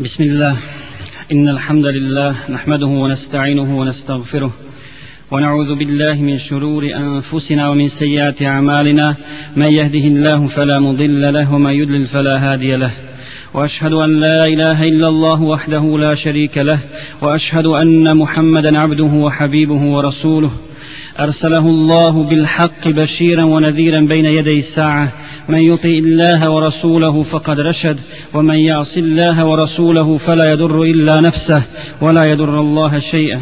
بسم الله. إن الحمد لله نحمده ونستعينه ونستغفره ونعوذ بالله من شرور أنفسنا ومن سيئات أعمالنا. من يهده الله فلا مضل له ومن يضلل فلا هادي له. وأشهد أن لا إله إلا الله وحده لا شريك له. وأشهد أن محمدا عبده وحبيبه ورسوله. أرسله الله بالحق بشيرا ونذيرا بين يدي الساعة. من يطع الله ورسوله فقد رشد ومن يعص الله ورسوله فلا يضر إلا نفسه ولا يضر الله شيئا.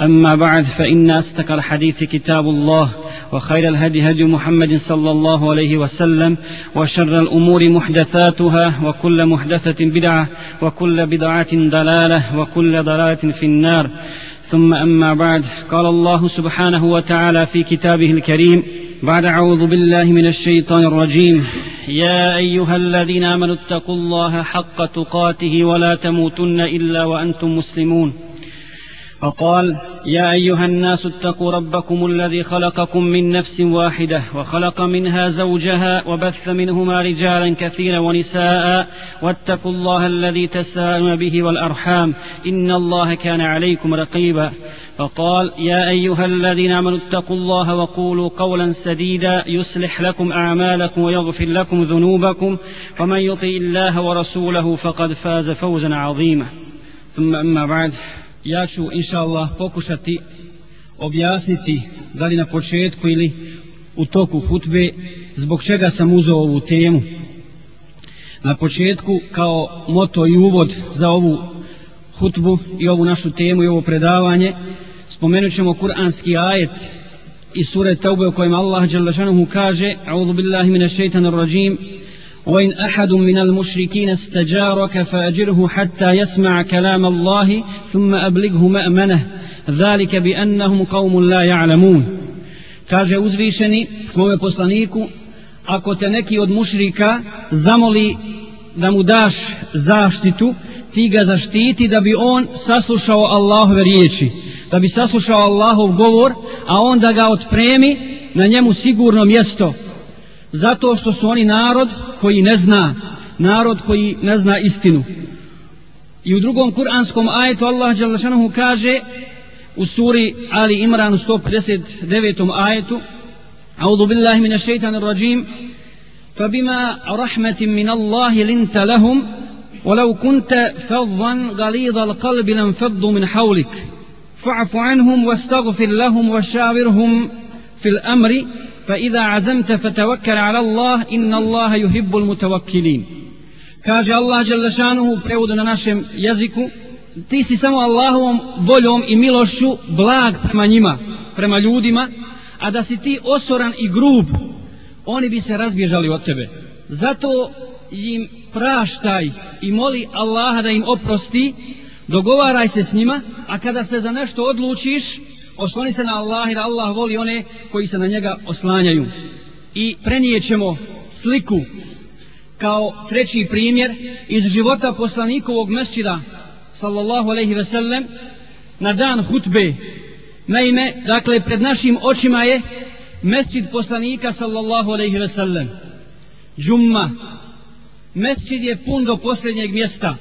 أما بعد فإن استقى الحديث كتاب الله وخير الهدي هدي محمد صلى الله عليه وسلم وشر الأمور محدثاتها وكل محدثة بدعة وكل بدعة ضلالة وكل ضلالة في النار. ثم أما بعد قال الله سبحانه وتعالى في كتابه الكريم بعد أعوذ بالله من الشيطان الرجيم. يا أيها الذين آمنوا اتقوا الله حق تقاته ولا تموتن إلا وأنتم مسلمون. وقال يا أيها الناس اتقوا ربكم الذي خلقكم من نفس واحدة وخلق منها زوجها وبث منهما رجالا كثيرا ونساء واتقوا الله الذي تساءلون به والأرحام إن الله كان عليكم رقيبا. فقال يا أيها الذين آمنوا اتقوا الله وقولوا قولا سديدا يصلح لكم أعمالكم ويغفر لكم ذنوبكم ومن يطع الله ورسوله فقد فاز فوزا عظيما. ثم أما بعد ja ću inša Allah pokušati objasniti da li na početku ili u toku hutbe zbog čega sam uzeo ovu temu. Na početku kao moto i uvod za ovu hutbu i ovu našu temu i ovo predavanje spomenut ćemo kuranski ajet iz sure Taube u kojem Allah kaže A'udhu billahi minash shaitanir rajim وإن أحد من المشركين استجارك فأجره حتى يسمع كلام الله ثم أبلغه مأمنه ذلك بأنهم قوم لا يعلمون kaže uzvišeni svome poslaniku ako te neki od mušrika zamoli da mu daš zaštitu ti ga zaštiti da bi on saslušao Allahove riječi da bi saslušao Allahov govor a onda ga otpremi na njemu sigurno mjesto Zato što su oni narod koji ne zna, narod koji ne zna istinu. I u drugom kuranskom ajetu Allah Đalašanuhu kaže u suri Ali Imran u 159. ajetu أعوذ بالله من الشيطان الرجيم فبما رحمة من الله لنت لهم ولو كنت فظا غليظ القلب لانفضوا من حولك فاعف عنهم واستغفر لهم وشاورهم في الأمر فإذا عزمت فتوكل على الله إن الله يحب المتوكلين kaže Allah Đelešanuhu prevodu na našem jeziku ti si samo Allahovom voljom i milošću blag prema njima, prema ljudima a da si ti osoran i grub oni bi se razbježali od tebe zato im praštaj i moli Allaha da im oprosti dogovaraj se s njima a kada se za nešto odlučiš osloni se na Allah jer Allah voli one koji se na njega oslanjaju. I prenijećemo sliku kao treći primjer iz života poslanikovog mesčida sallallahu alaihi ve sellem na dan hutbe. Naime dakle pred našim očima je mesčid poslanika sallallahu alaihi ve sellem. Džumma. Mesčid je pun do posljednjeg mjesta.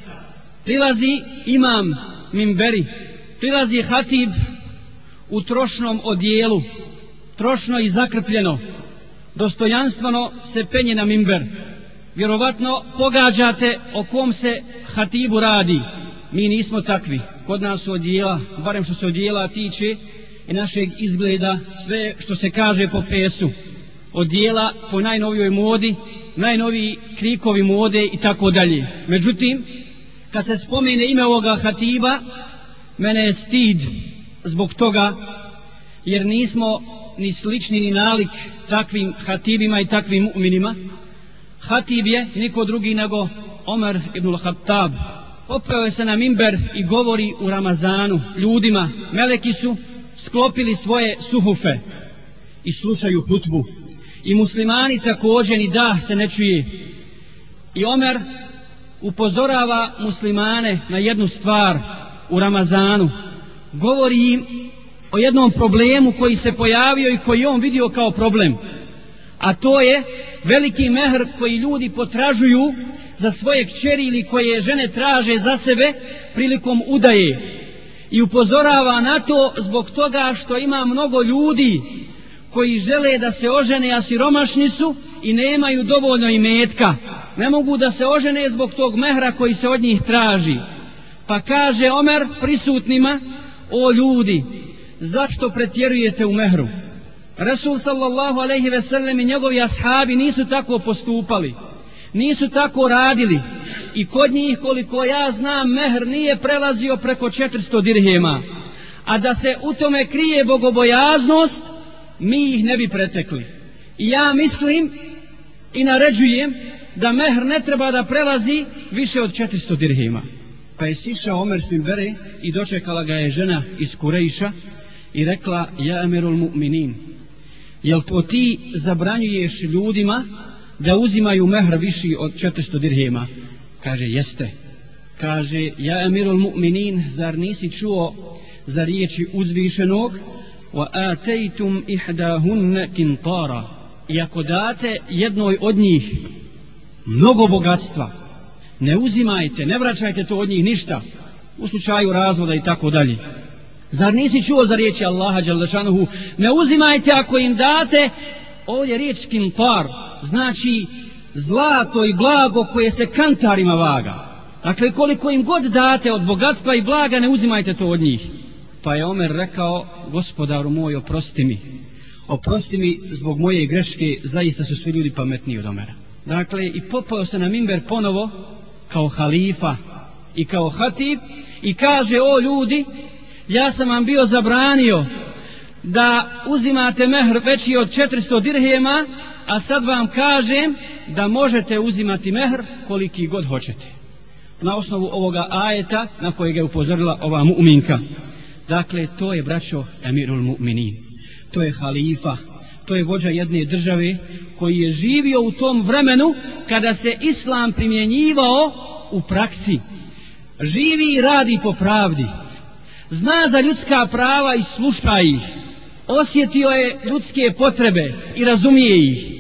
Prilazi imam mimberi. Prilazi hatib u trošnom odijelu, trošno i zakrpljeno, dostojanstveno se penje na mimber. Vjerovatno pogađate o kom se hatibu radi. Mi nismo takvi. Kod nas su odijela, barem što se odijela tiče i našeg izgleda, sve što se kaže po pesu. Odijela po najnovijoj modi, najnoviji krikovi mode i tako dalje. Međutim, kad se spomene ime ovoga hatiba, mene je stid zbog toga jer nismo ni slični ni nalik takvim hatibima i takvim mu'minima. Hatib je niko drugi nego Omer ibn al-Khattab. popeo se na mimber i govori u Ramazanu ljudima. Meleki su sklopili svoje suhufe i slušaju hutbu. I muslimani također ni da se ne čuje. I Omer upozorava muslimane na jednu stvar u Ramazanu govori im o jednom problemu koji se pojavio i koji on vidio kao problem. a to je veliki mehr koji ljudi potražuju za svoje kćeri ili koje žene traže za sebe prilikom udaje. I upozorava na to zbog toga što ima mnogo ljudi koji žele da se ožene a siromašni su i nemaju dovoljno imetka. Ne mogu da se ožene zbog tog mehra koji se od njih traži. Pa kaže Omer prisutnima o ljudi zašto pretjerujete u mehru? Resul sallallahu alaihi ve sellem i njegovi ashabi nisu tako postupali nisu tako radili i kod njih koliko ja znam mehr nije prelazio preko 400 dirhema. A da se u tome krije bogobojaznost mi ih ne bi pretekli. I ja mislim i naređujem da mehr ne treba da prelazi više od 400 dirhema pa je sišao Omer s bere i dočekala ga je žena iz Kurejša i rekla ja emirul mu'minin jel to ti zabranjuješ ljudima da uzimaju mehr viši od 400 dirhema? Kaže jeste. Kaže ja emirul mu'minin zar nisi čuo za riječi uzvišenog? Wa atejtum ihdahunne kintara. I ako date jednoj od njih mnogo bogatstva ne uzimajte, ne vraćajte to od njih ništa u slučaju razvoda i tako dalje zar nisi čuo za riječi Allaha Đalešanuhu ne uzimajte ako im date ovdje riječ kintar znači zlato i blago koje se kantarima vaga. Dakle, koliko im god date od bogatstva i blaga, ne uzimajte to od njih. Pa je Omer rekao, gospodaru moj, oprosti mi. Oprosti mi zbog moje greške, zaista su svi ljudi pametniji od Omera. Dakle, i popao se na mimber ponovo, kao halifa i kao hatib, i kaže, o ljudi, ja sam vam bio zabranio da uzimate mehr veći od 400 dirhema, a sad vam kažem da možete uzimati mehr koliki god hoćete. Na osnovu ovoga ajeta na kojeg je upozorila ova mu'minka. Dakle, to je braćo Emirul Mu'minin. To je halifa, to je vođa jedne države koji je živio u tom vremenu kada se islam primjenjivao u praksi. Živi i radi po pravdi. Zna za ljudska prava i sluša ih. Osjetio je ljudske potrebe i razumije ih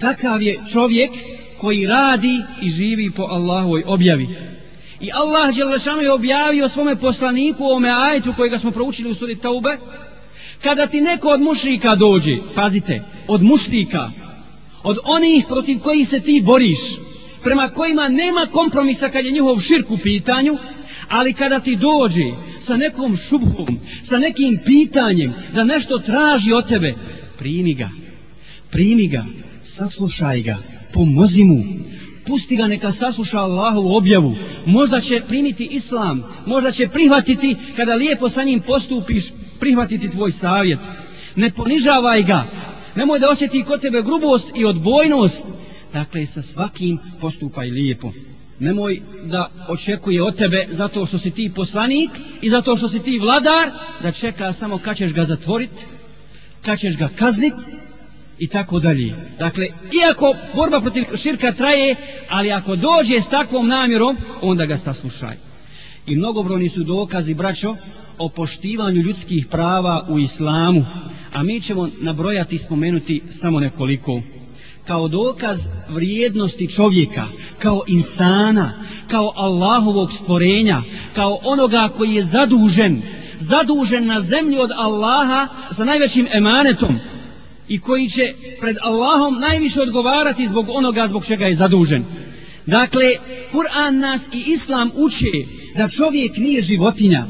takav je čovjek koji radi i živi po Allahovoj objavi. I Allah Đelešanu je objavio svome poslaniku o ome ajetu kojega smo proučili u suri Taube. Kada ti neko od mušrika dođe, pazite, od mušrika, od onih protiv kojih se ti boriš, prema kojima nema kompromisa kad je njihov širk u pitanju, ali kada ti dođe sa nekom šubhom, sa nekim pitanjem, da nešto traži od tebe, primi ga, primi ga, saslušaj ga, pomozi mu, pusti ga neka sasluša Allahovu objavu, možda će primiti islam, možda će prihvatiti, kada lijepo sa njim postupiš, prihvatiti tvoj savjet. Ne ponižavaj ga, nemoj da osjeti kod tebe grubost i odbojnost, dakle sa svakim postupaj lijepo. Nemoj da očekuje od tebe zato što si ti poslanik i zato što si ti vladar, da čeka samo kad ćeš ga zatvorit, kad ćeš ga kaznit, i tako dalje. Dakle, iako borba protiv širka traje, ali ako dođe s takvom namjerom, onda ga saslušaj. I mnogobrojni su dokazi, braćo, o poštivanju ljudskih prava u islamu, a mi ćemo nabrojati i spomenuti samo nekoliko. Kao dokaz vrijednosti čovjeka, kao insana, kao Allahovog stvorenja, kao onoga koji je zadužen, zadužen na zemlji od Allaha sa najvećim emanetom, i koji će pred Allahom najviše odgovarati zbog onoga zbog čega je zadužen. Dakle, Kur'an nas i Islam uče da čovjek nije životinja.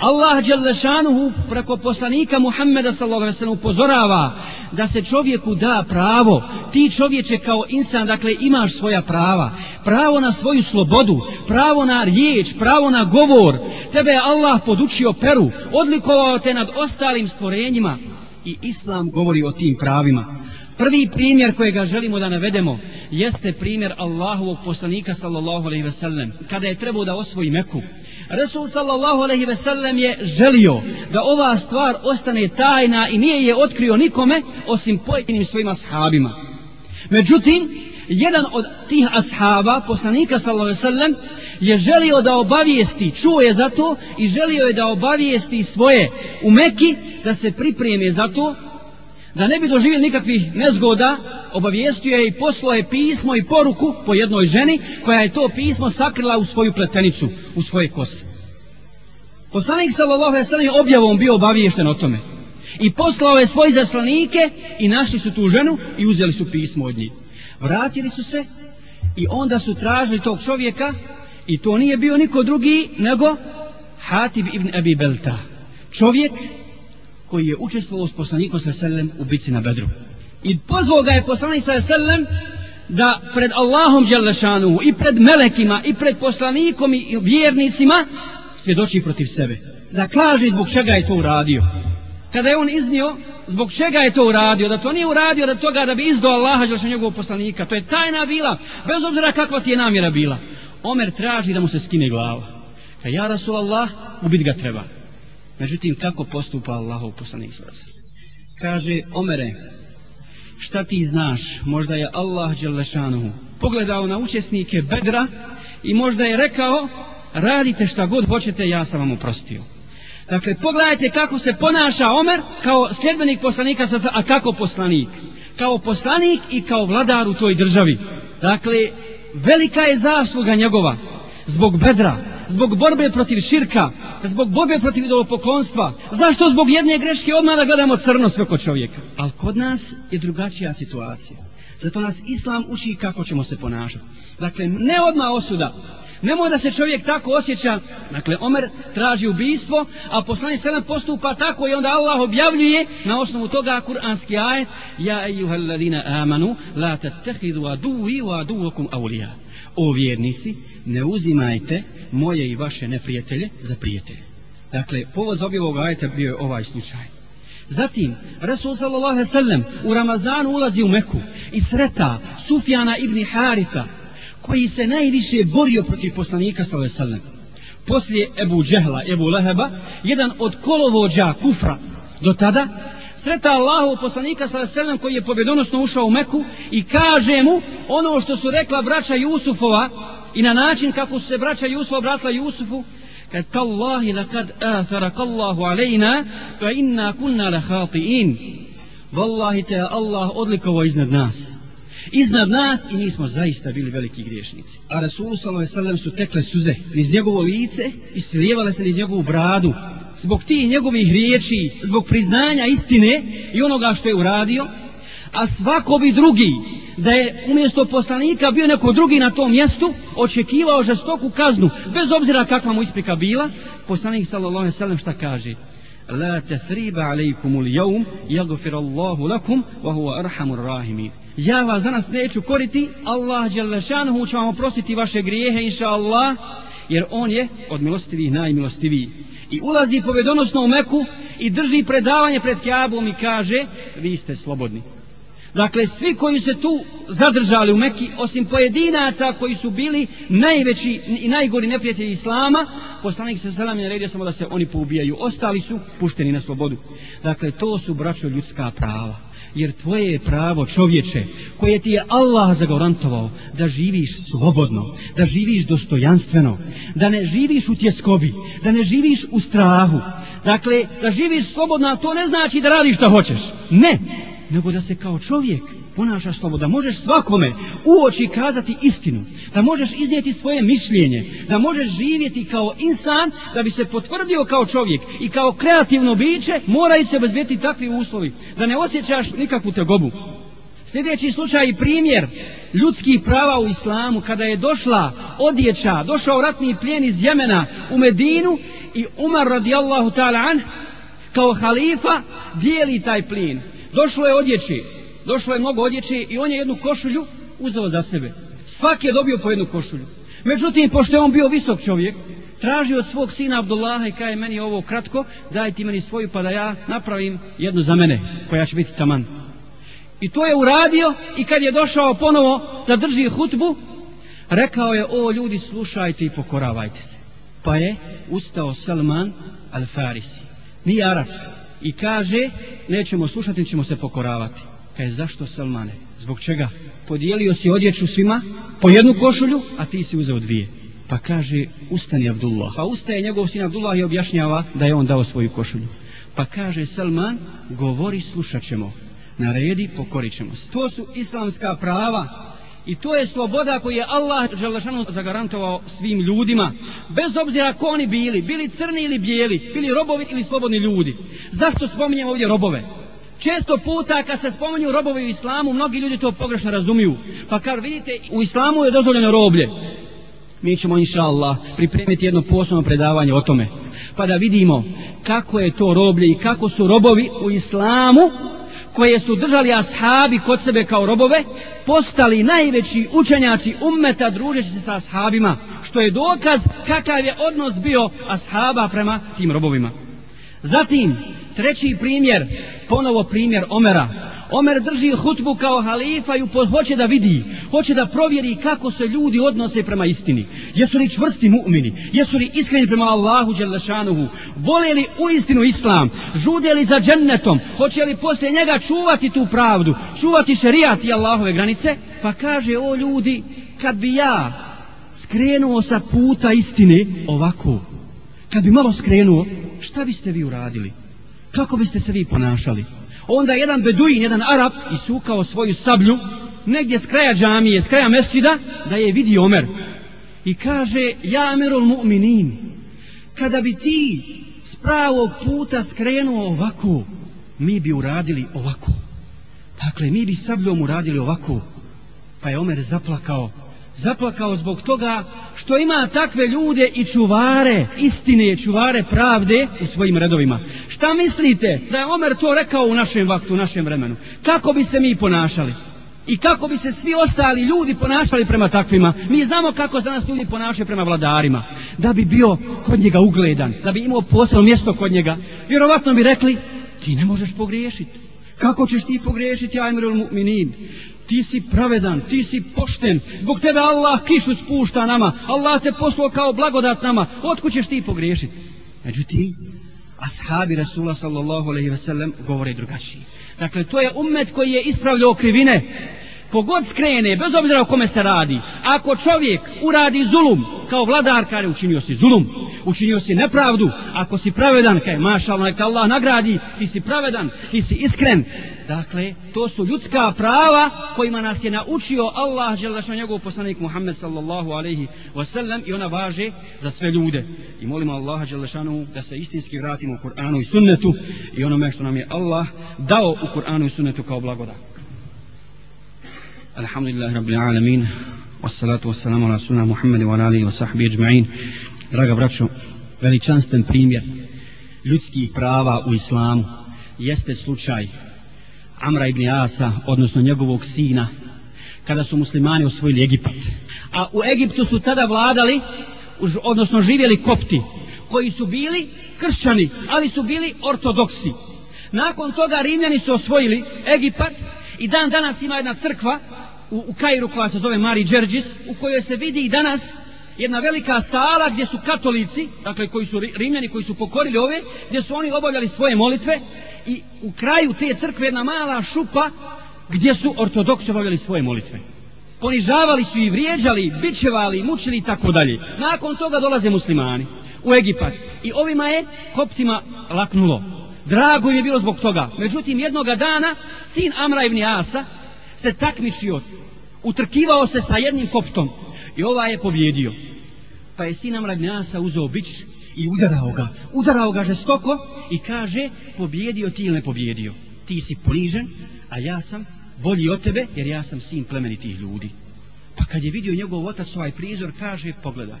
Allah Đelešanuhu preko poslanika Muhammeda sallallahu upozorava da se čovjeku da pravo. Ti čovječe kao insan, dakle, imaš svoja prava. Pravo na svoju slobodu, pravo na riječ, pravo na govor. Tebe je Allah podučio peru, odlikovao te nad ostalim stvorenjima i islam govori o tim pravima. Prvi primjer kojega želimo da navedemo jeste primjer Allahovog poslanika sallallahu alejhi ve sellem kada je trebao da osvoji Meku. Resul sallallahu alejhi ve sellem je želio da ova stvar ostane tajna i nije je otkrio nikome osim pojedinim svojim ashabima. Međutim, jedan od tih ashaba, poslanika sallallahu alejhi ve sellem, je želio da obavijesti, čuo je za to i želio je da obavijesti svoje u Meki da se pripreme za to, da ne bi doživjeli nikakvih nezgoda obavijestio je i poslao je pismo i poruku po jednoj ženi koja je to pismo sakrila u svoju pletenicu, u svoje kose. Poslanik sallallahu alejhi ve sellem objavom bio obaviješten o tome. I poslao je svoje zaslanike i našli su tu ženu i uzeli su pismo od njih. Vratili su se i onda su tražili tog čovjeka i to nije bio niko drugi nego Hatib ibn Abi Belta. Čovjek koji je učestvovao s poslanikom sa sellem u bici na Bedru. I pozvao ga je poslanik sa sellem da pred Allahom Đelešanu i pred melekima i pred poslanikom i vjernicima svjedoči protiv sebe. Da kaže zbog čega je to uradio. Kada je on iznio zbog čega je to uradio, da to nije uradio da toga da bi izdao Allaha Đelešanu njegovog poslanika. To je tajna bila, bez obzira kakva ti je namjera bila. Omer traži da mu se skine glava. Ka ja Rasulallah, ubit ga treba. Međutim, kako postupa Allahov poslanik svrsa? Kaže, Omere, šta ti znaš, možda je Allah Đelešanuhu pogledao na učesnike Bedra i možda je rekao, radite šta god hoćete, ja sam vam uprostio. Dakle, pogledajte kako se ponaša Omer kao sljedbenik poslanika, a kako poslanik. Kao poslanik i kao vladar u toj državi. Dakle, velika je zasluga njegova zbog Bedra, zbog borbe protiv širka, zbog borbe protiv idolopoklonstva. Zašto zbog jedne greške odmah da gledamo crno sve kod čovjeka? Ali kod nas je drugačija situacija. Zato nas Islam uči kako ćemo se ponašati. Dakle, ne odmah osuda. Nemoj da se čovjek tako osjeća. Dakle, Omer traži ubijstvo, a poslani selam postupa tako i onda Allah objavljuje na osnovu toga kuranski ajet Ja ejuhel ladina amanu, la tattehidu aduvi wa aduvokum aulija. O vjernici, ne uzimajte moje i vaše neprijatelje za prijatelje. Dakle, povod za objevog ajeta bio je ovaj slučaj. Zatim, Resul sallallahu sallam u Ramazanu ulazi u Meku i sreta Sufjana ibn Haritha, koji se najviše borio protiv poslanika sallallahu sallam. Poslije Ebu Džehla, Ebu Leheba, jedan od kolovođa kufra do tada, sreta Allahu poslanika sallallahu sallam koji je pobjedonosno ušao u Meku i kaže mu ono što su rekla braća Jusufova, i na način kako se braća Jusufa obratila Jusufu kad tallahi lakad atharaka Allahu alejna fa inna kunna lahati'in vallahi wallahi te Allah odlikovo iznad nas. Iznad nas i mi smo zaista bili veliki griješnici. A Rasul sallallahu alejhi su tekle suze iz njegovo lice i slijevale se iz njegovu bradu. Zbog tih njegovih riječi zbog priznanja istine i onoga što je uradio a svako bi drugi da je umjesto poslanika bio neko drugi na tom mjestu, očekivao žestoku kaznu, bez obzira kakva mu isprika bila, poslanik sallallahu alejhi ve sellem šta kaže? La tathriba alejkum al-yawm yaghfir Allahu lakum wa huwa arhamur rahimin. Ja vas danas neću koriti, Allah dželle šanehu će vam oprostiti vaše grijehe inshallah, jer on je od milostivih najmilostiviji. I ulazi povedonosno u Meku i drži predavanje pred Kjabom i kaže, vi ste slobodni. Dakle, svi koji se tu zadržali u Mekki, osim pojedinaca koji su bili najveći i najgori neprijatelji Islama, poslanik se selam je naredio samo da se oni poubijaju. Ostali su pušteni na slobodu. Dakle, to su braćo ljudska prava. Jer tvoje je pravo čovječe koje ti je Allah zagarantovao da živiš slobodno, da živiš dostojanstveno, da ne živiš u tjeskobi, da ne živiš u strahu. Dakle, da živiš slobodno, a to ne znači da radiš što hoćeš. Ne, nego da se kao čovjek ponašaš slobodno, da možeš svakome u oči kazati istinu, da možeš iznijeti svoje mišljenje, da možeš živjeti kao insan, da bi se potvrdio kao čovjek i kao kreativno biće, moraju se obezbijeti takvi uslovi, da ne osjećaš nikakvu tegobu. Sljedeći slučaj i primjer ljudskih prava u islamu, kada je došla odjeća, došao ratni plijen iz Jemena u Medinu i Umar radijallahu ta'ala an, kao halifa, dijeli taj plin. Došlo je odjeći, došlo je mnogo odjeći i on je jednu košulju uzeo za sebe. Svaki je dobio po jednu košulju. Međutim, pošto je on bio visok čovjek, traži od svog sina Abdullaha i kaže meni ovo kratko, daj ti meni svoju pa da ja napravim jednu za mene, koja će biti taman. I to je uradio i kad je došao ponovo da drži hutbu, rekao je, o ljudi, slušajte i pokoravajte se. Pa je ustao Salman al-Farisi. Nije Arab, i kaže nećemo slušati, ćemo se pokoravati. Kaže, zašto Salmane? Zbog čega? Podijelio si odjeću svima po jednu košulju, a ti si uzeo dvije. Pa kaže, ustani Abdullah. Pa ustaje njegov sin Abdullah i objašnjava da je on dao svoju košulju. Pa kaže Salman, govori, slušat ćemo. naredi, pokorit ćemo se. To su islamska prava i to je sloboda koju je Allah Želešanu zagarantovao svim ljudima. Bez obzira ko oni bili, bili crni ili bijeli, bili robovi ili slobodni ljudi. Zašto spominjem ovdje robove? Često puta kad se spominju robovi u islamu, mnogi ljudi to pogrešno razumiju. Pa kad vidite, u islamu je dozvoljeno roblje. Mi ćemo, inša Allah, pripremiti jedno posebno predavanje o tome. Pa da vidimo kako je to roblje i kako su robovi u islamu koje su držali ashabi kod sebe kao robove, postali najveći učenjaci ummeta družeći se sa ashabima, što je dokaz kakav je odnos bio ashaba prema tim robovima. Zatim, treći primjer, ponovo primjer Omera. Omer drži hutbu kao halifa i hoće da vidi, hoće da provjeri kako se ljudi odnose prema istini. Jesu li čvrsti mu'mini? Jesu li iskreni prema Allahu Đelešanuhu? Vole li u istinu Islam? Žude li za džennetom? Hoće li poslije njega čuvati tu pravdu? Čuvati šerijat i Allahove granice? Pa kaže, o ljudi, kad bi ja skrenuo sa puta istine ovako, kad bi malo skrenuo, šta biste vi uradili? Kako biste se vi ponašali? Onda jedan beduin, jedan arab, isukao svoju sablju, negdje s kraja džamije, s kraja mesčida, da je vidi Omer. I kaže, ja Amerul mu'minin, kada bi ti s pravog puta skrenuo ovako, mi bi uradili ovako. Dakle, mi bi sabljom uradili ovako. Pa je Omer zaplakao. Zaplakao zbog toga što ima takve ljude i čuvare, istine, čuvare pravde u svojim redovima. Šta mislite da je Omer to rekao u našem vaktu, u našem vremenu? Kako bi se mi ponašali? I kako bi se svi ostali ljudi ponašali prema takvima? Mi znamo kako se nas ljudi ponašaju prema vladarima. Da bi bio kod njega ugledan, da bi imao posebno mjesto kod njega. Vjerovatno bi rekli, ti ne možeš pogriješiti. Kako ćeš ti pogriješiti, Ajmerul mu'minin? Ti si pravedan, ti si pošten. Zbog tebe Allah kišu spušta nama. Allah te poslao kao blagodat nama. Otkud ćeš ti pogriješiti? Međutim, ashabi Rasula sallallahu alaihi ve sellem govore drugačije. Dakle, to je ummet koji je ispravljao krivine. Kogod skrene, bez obzira o kome se radi, ako čovjek uradi zulum, kao vladar, kare, učinio si zulum, učinio si nepravdu, ako si pravedan, kaj, maša, neka Allah nagradi, ti si pravedan, ti si iskren. Dakle, to su ljudska prava kojima nas je naučio Allah, želaša njegov poslanik Muhammed sallallahu alaihi wasallam i ona važe za sve ljude. I molimo Allaha Đelešanu da se istinski vratimo u Kur'anu i sunnetu i onome što nam je Allah dao u Kur'anu i sunnetu kao blagodat. Alhamdulillah rabbil alamin Wassalatu wassalamu ala sunna Muhammedi wa alihi wa sahbihi ajma'in Draga braćo, veličanstven primjer ljudskih prava u islamu jeste slučaj Amra ibn Asa, odnosno njegovog sina, kada su muslimani osvojili Egipat. A u Egiptu su tada vladali, odnosno živjeli kopti, koji su bili kršćani, ali su bili ortodoksi. Nakon toga Rimljani su osvojili Egipat i dan danas ima jedna crkva u, u Kairu koja se zove Mari Đerđis, u kojoj se vidi i danas jedna velika sala gdje su katolici, dakle koji su rimljani, koji su pokorili ove, gdje su oni obavljali svoje molitve i u kraju te crkve jedna mala šupa gdje su ortodoksi obavljali svoje molitve. Ponižavali su i vrijeđali, bičevali, mučili i tako dalje. Nakon toga dolaze muslimani u Egipat i ovima je koptima laknulo. Drago im je bilo zbog toga. Međutim, jednoga dana sin Amra ibn Asa, se takmičio, utrkivao se sa jednim koptom i ova je pobjedio. Pa je sin Amra ibn Asa uzeo bić i udarao ga. Udarao ga žestoko i kaže pobjedio ti ili ne pobjedio. Ti si ponižen, a ja sam bolji od tebe jer ja sam sin plemenitih ljudi. Pa kad je vidio njegov otac ovaj prizor, kaže pogledaj.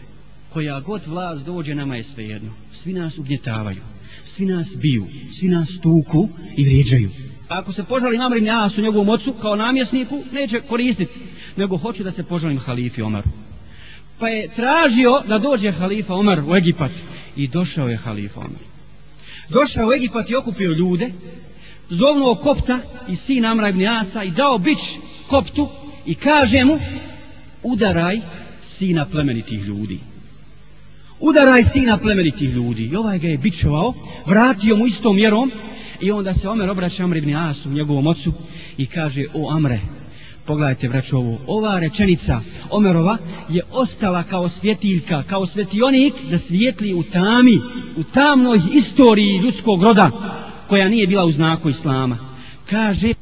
Koja god vlast dođe nama je svejedno. Svi nas ugnjetavaju. Svi nas biju. Svi nas tuku i vrijeđaju. Ako se požali Amr ibn u njegovom ocu kao namjesniku, neće koristiti, nego hoće da se požalim halifi Omaru. Pa je tražio da dođe halifa Omar u Egipat i došao je halifa Omar. Došao u Egipat i okupio ljude, zovnuo kopta i sin Amra ibn Asa i dao bić koptu i kaže mu udaraj sina plemenitih ljudi. Udaraj sina plemenitih ljudi. I ovaj ga je bičevao, vratio mu istom mjerom I onda se Omer obraća Amr ibn Asu, njegovom ocu, i kaže, o Amre, pogledajte vraću ovo, ova rečenica Omerova je ostala kao svjetiljka, kao svetionik da svijetli u tami, u tamnoj istoriji ljudskog roda, koja nije bila u znaku Islama. Kaže,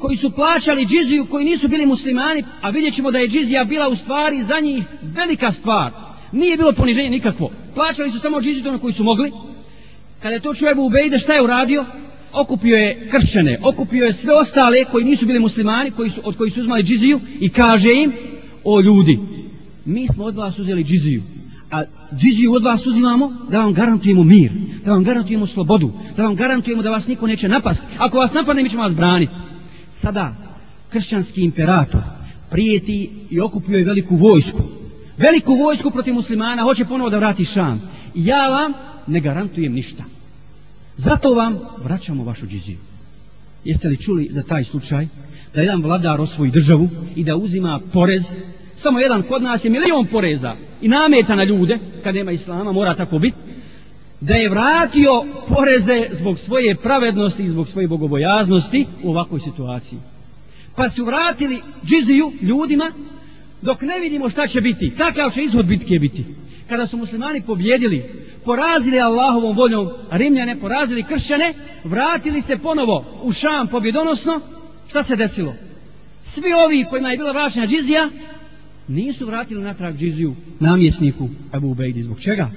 koji su plaćali džiziju, koji nisu bili muslimani, a vidjet ćemo da je džizija bila u stvari za njih velika stvar. Nije bilo poniženje nikakvo. Plaćali su samo džiziju tome koji su mogli. Kada je to čuo Ebu Ubejde, šta je uradio? Okupio je kršćane, okupio je sve ostale koji nisu bili muslimani, koji su, od koji su uzmali džiziju i kaže im, o ljudi, mi smo od vas uzeli džiziju, a džiziju od vas uzimamo da vam garantujemo mir, da vam garantujemo slobodu, da vam garantujemo da vas niko neće napast. Ako vas napadne, mi ćemo vas braniti. Sada, kršćanski imperator prijeti i okupio je veliku vojsku. Veliku vojsku protiv muslimana, hoće ponovo da vrati šam. Ja vam ne garantujem ništa. Zato vam vraćamo vašu džiziju. Jeste li čuli za taj slučaj da jedan vladar osvoji državu i da uzima porez samo jedan kod nas je milion poreza i nameta na ljude, kad nema islama, mora tako biti, da je vratio poreze zbog svoje pravednosti i zbog svoje bogobojaznosti u ovakvoj situaciji. Pa su vratili džiziju ljudima dok ne vidimo šta će biti, kakav će izhod bitke biti. Kada su muslimani pobjedili, porazili Allahovom voljom Rimljane, porazili kršćane, vratili se ponovo u Šam pobjedonosno, šta se desilo? Svi ovi kojima je bila vraćena džizija, nisu vratili natrag džiziju namjesniku Abu Ubejdi. Zbog čega?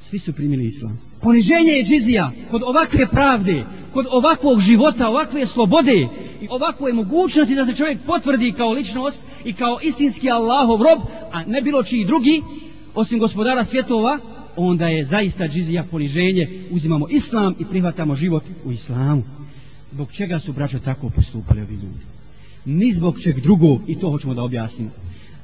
Svi su primili islam. Poniženje je džizija kod ovakve pravde, kod ovakvog života, ovakve slobode i ovakve mogućnosti da se čovjek potvrdi kao ličnost i kao istinski Allahov rob, a ne bilo čiji drugi, osim gospodara svjetova, onda je zaista džizija poniženje. Uzimamo islam i prihvatamo život u islamu. Zbog čega su braća tako postupali ovi ljudi? Ni zbog čeg drugog, i to hoćemo da objasnimo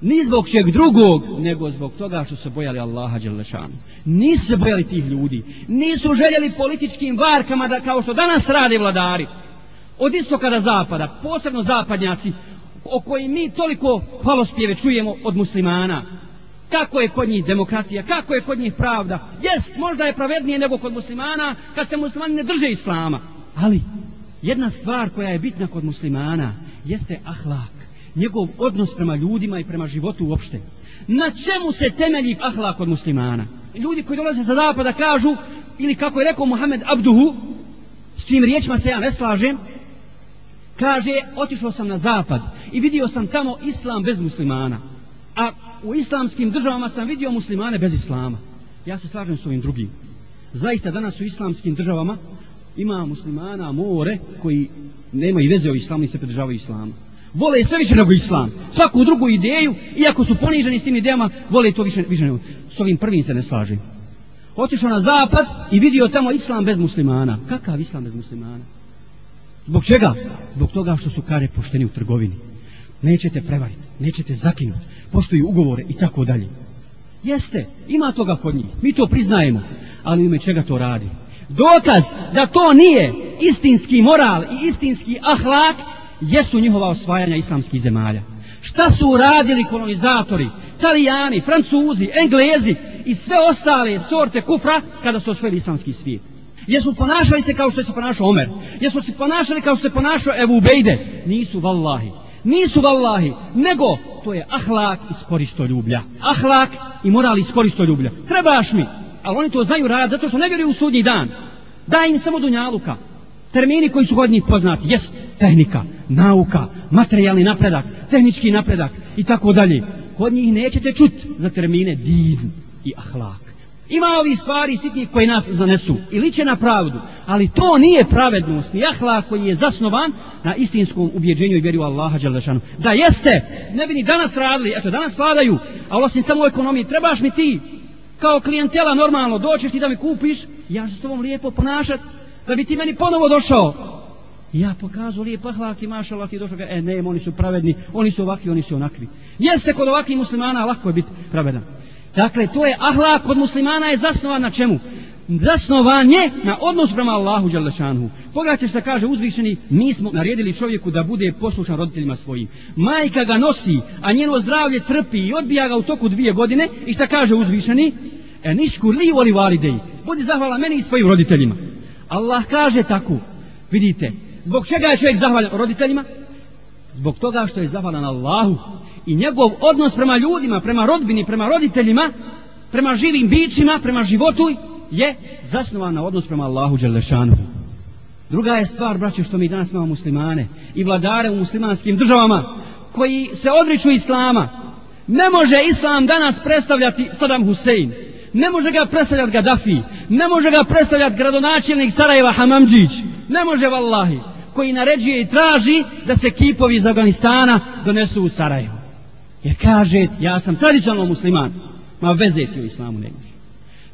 ni zbog čeg drugog, nego zbog toga što se bojali Allaha Đelešanu. Nisu se bojali tih ljudi. Nisu željeli političkim varkama da, kao što danas rade vladari. Od istoka do zapada, posebno zapadnjaci, o koji mi toliko hvalospjeve čujemo od muslimana. Kako je kod njih demokratija, kako je kod njih pravda. Jest, možda je pravednije nego kod muslimana kad se muslimani ne drže islama. Ali, jedna stvar koja je bitna kod muslimana jeste ahlak njegov odnos prema ljudima i prema životu uopšte. Na čemu se temelji ahlak kod muslimana? Ljudi koji dolaze sa zapada kažu, ili kako je rekao Muhammed Abduhu, s čim riječima se ja ne slažem, kaže, otišao sam na zapad i vidio sam tamo islam bez muslimana. A u islamskim državama sam vidio muslimane bez islama. Ja se slažem s ovim drugim. Zaista danas u islamskim državama ima muslimana more koji nema i veze o islamu i se pridržavaju islamu vole sve više nego islam. Svaku drugu ideju, iako su poniženi s tim idejama, vole to više, više nego. S ovim prvim se ne slažem. Otišao na zapad i vidio tamo islam bez muslimana. Kakav islam bez muslimana? Zbog čega? Zbog toga što su kare pošteni u trgovini. Nećete prevariti, nećete zakinuti, poštuju ugovore i tako dalje. Jeste, ima toga kod njih, mi to priznajemo, ali ime čega to radi? Dokaz da to nije istinski moral i istinski ahlak jesu njihova osvajanja islamskih zemalja. Šta su uradili kolonizatori, Talijani, francuzi, englezi i sve ostale sorte kufra kada su osvojili islamski svijet? Jesu ponašali se kao što se ponašao Omer? Jesu se ponašali kao što se ponašao Ebu Bejde? Nisu vallahi. Nisu vallahi, nego to je ahlak iz koristoljublja. Ahlak i moral iz koristoljublja. Trebaš mi, ali oni to znaju rad zato što ne vjeruju u sudnji dan. Daj im samo dunjaluka. Termini koji su kod njih poznati, jes tehnika, nauka, materijalni napredak, tehnički napredak i tako dalje. Kod njih nećete čut za termine din i ahlak. Ima ovi stvari sitnih koji nas zanesu i liče na pravdu, ali to nije pravednost ni ahla koji je zasnovan na istinskom ubjeđenju i vjeru Allaha Đalešanu. Da jeste, ne bi ni danas radili, eto danas vladaju, a osim samo u ekonomiji, trebaš mi ti kao klijentela normalno, doćeš ti da mi kupiš, ja ću s tobom lijepo ponašat, da bi ti meni ponovo došao. Ja pokazu lijep ahlak i mašala ti došao, e ne, oni su pravedni, oni su ovakvi, oni su onakvi. Jeste kod ovakvih muslimana, lako je biti pravedan. Dakle, to je ahlak kod muslimana je zasnovan na čemu? Zasnovan je na odnos prema Allahu Đalešanhu. Pogledajte što kaže uzvišeni, mi smo naredili čovjeku da bude poslušan roditeljima svojim. Majka ga nosi, a njeno zdravlje trpi i odbija ga u toku dvije godine. I što kaže uzvišeni? E nišku li voli validej. Budi zahvala meni i svojim roditeljima. Allah kaže tako. Vidite, zbog čega je čovjek zahvalan roditeljima? Zbog toga što je zahvalan Allahu i njegov odnos prema ljudima, prema rodbini, prema roditeljima, prema živim bićima, prema životu je zasnovan na odnos prema Allahu Đelešanu. Druga je stvar, braće, što mi danas imamo muslimane i vladare u muslimanskim državama koji se odriču islama. Ne može islam danas predstavljati Saddam Hussein. Ne može ga predstavljati Gaddafi. Ne može ga predstavljati gradonačelnik Sarajeva Hamamđić. Ne može vallahi. Koji naređuje i traži da se kipovi iz Afganistana donesu u Sarajevo. Jer kaže, ja sam tradicionalno musliman. Ma veze ti u islamu ne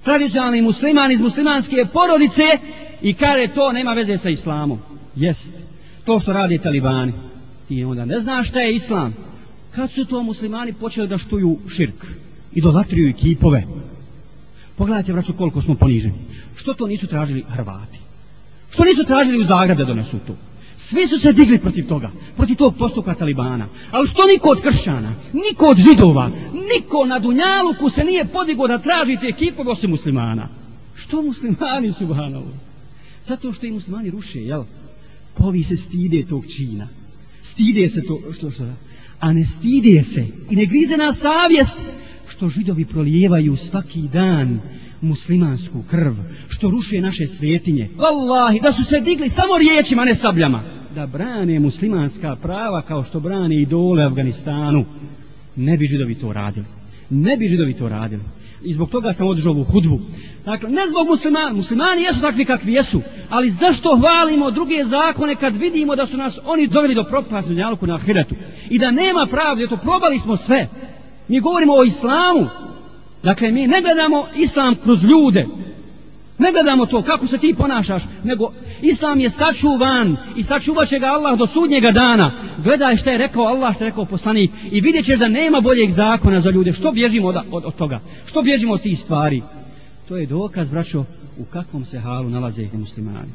Tradicionalni musliman iz muslimanske porodice i kaže to nema veze sa islamom. Jest. To što radi talibani. Ti onda ne znaš šta je islam. Kad su to muslimani počeli da štuju širk? Idolatriju i kipove. Pogledajte, vraću, koliko smo poniženi. Što to nisu tražili Hrvati? Što nisu tražili u Zagreb da donesu to? Svi su se digli protiv toga, protiv tog postupka Talibana. Ali što niko od kršćana, niko od židova, niko na Dunjaluku se nije podigo da traži te ekipove osim muslimana. Što muslimani su banovi? Zato što i muslimani ruše, jel? Povi se stide tog čina. Stide se to, što što, a ne stide se i ne grize na savjest što židovi prolijevaju svaki dan muslimansku krv, što ruše naše svetinje. Wallahi, da su se digli samo riječima, ne sabljama. Da brane muslimanska prava kao što brane idole Afganistanu. Ne bi židovi to radili. Ne bi židovi to radili. I zbog toga sam održao ovu hudbu. Dakle, ne zbog muslimana. Muslimani jesu takvi kakvi jesu. Ali zašto hvalimo druge zakone kad vidimo da su nas oni doveli do propasnu njaluku na ahiretu? I da nema pravde, to probali smo sve. Mi govorimo o islamu. Dakle, mi ne gledamo islam kroz ljude. Ne gledamo to kako se ti ponašaš, nego islam je sačuvan i sačuvat će ga Allah do sudnjega dana. Gledaj šta je rekao Allah, šta je rekao poslanik i vidjet ćeš da nema boljeg zakona za ljude. Što bježimo od, od, od toga? Što bježimo od tih stvari? To je dokaz, braćo, u kakvom se halu nalaze muslimani.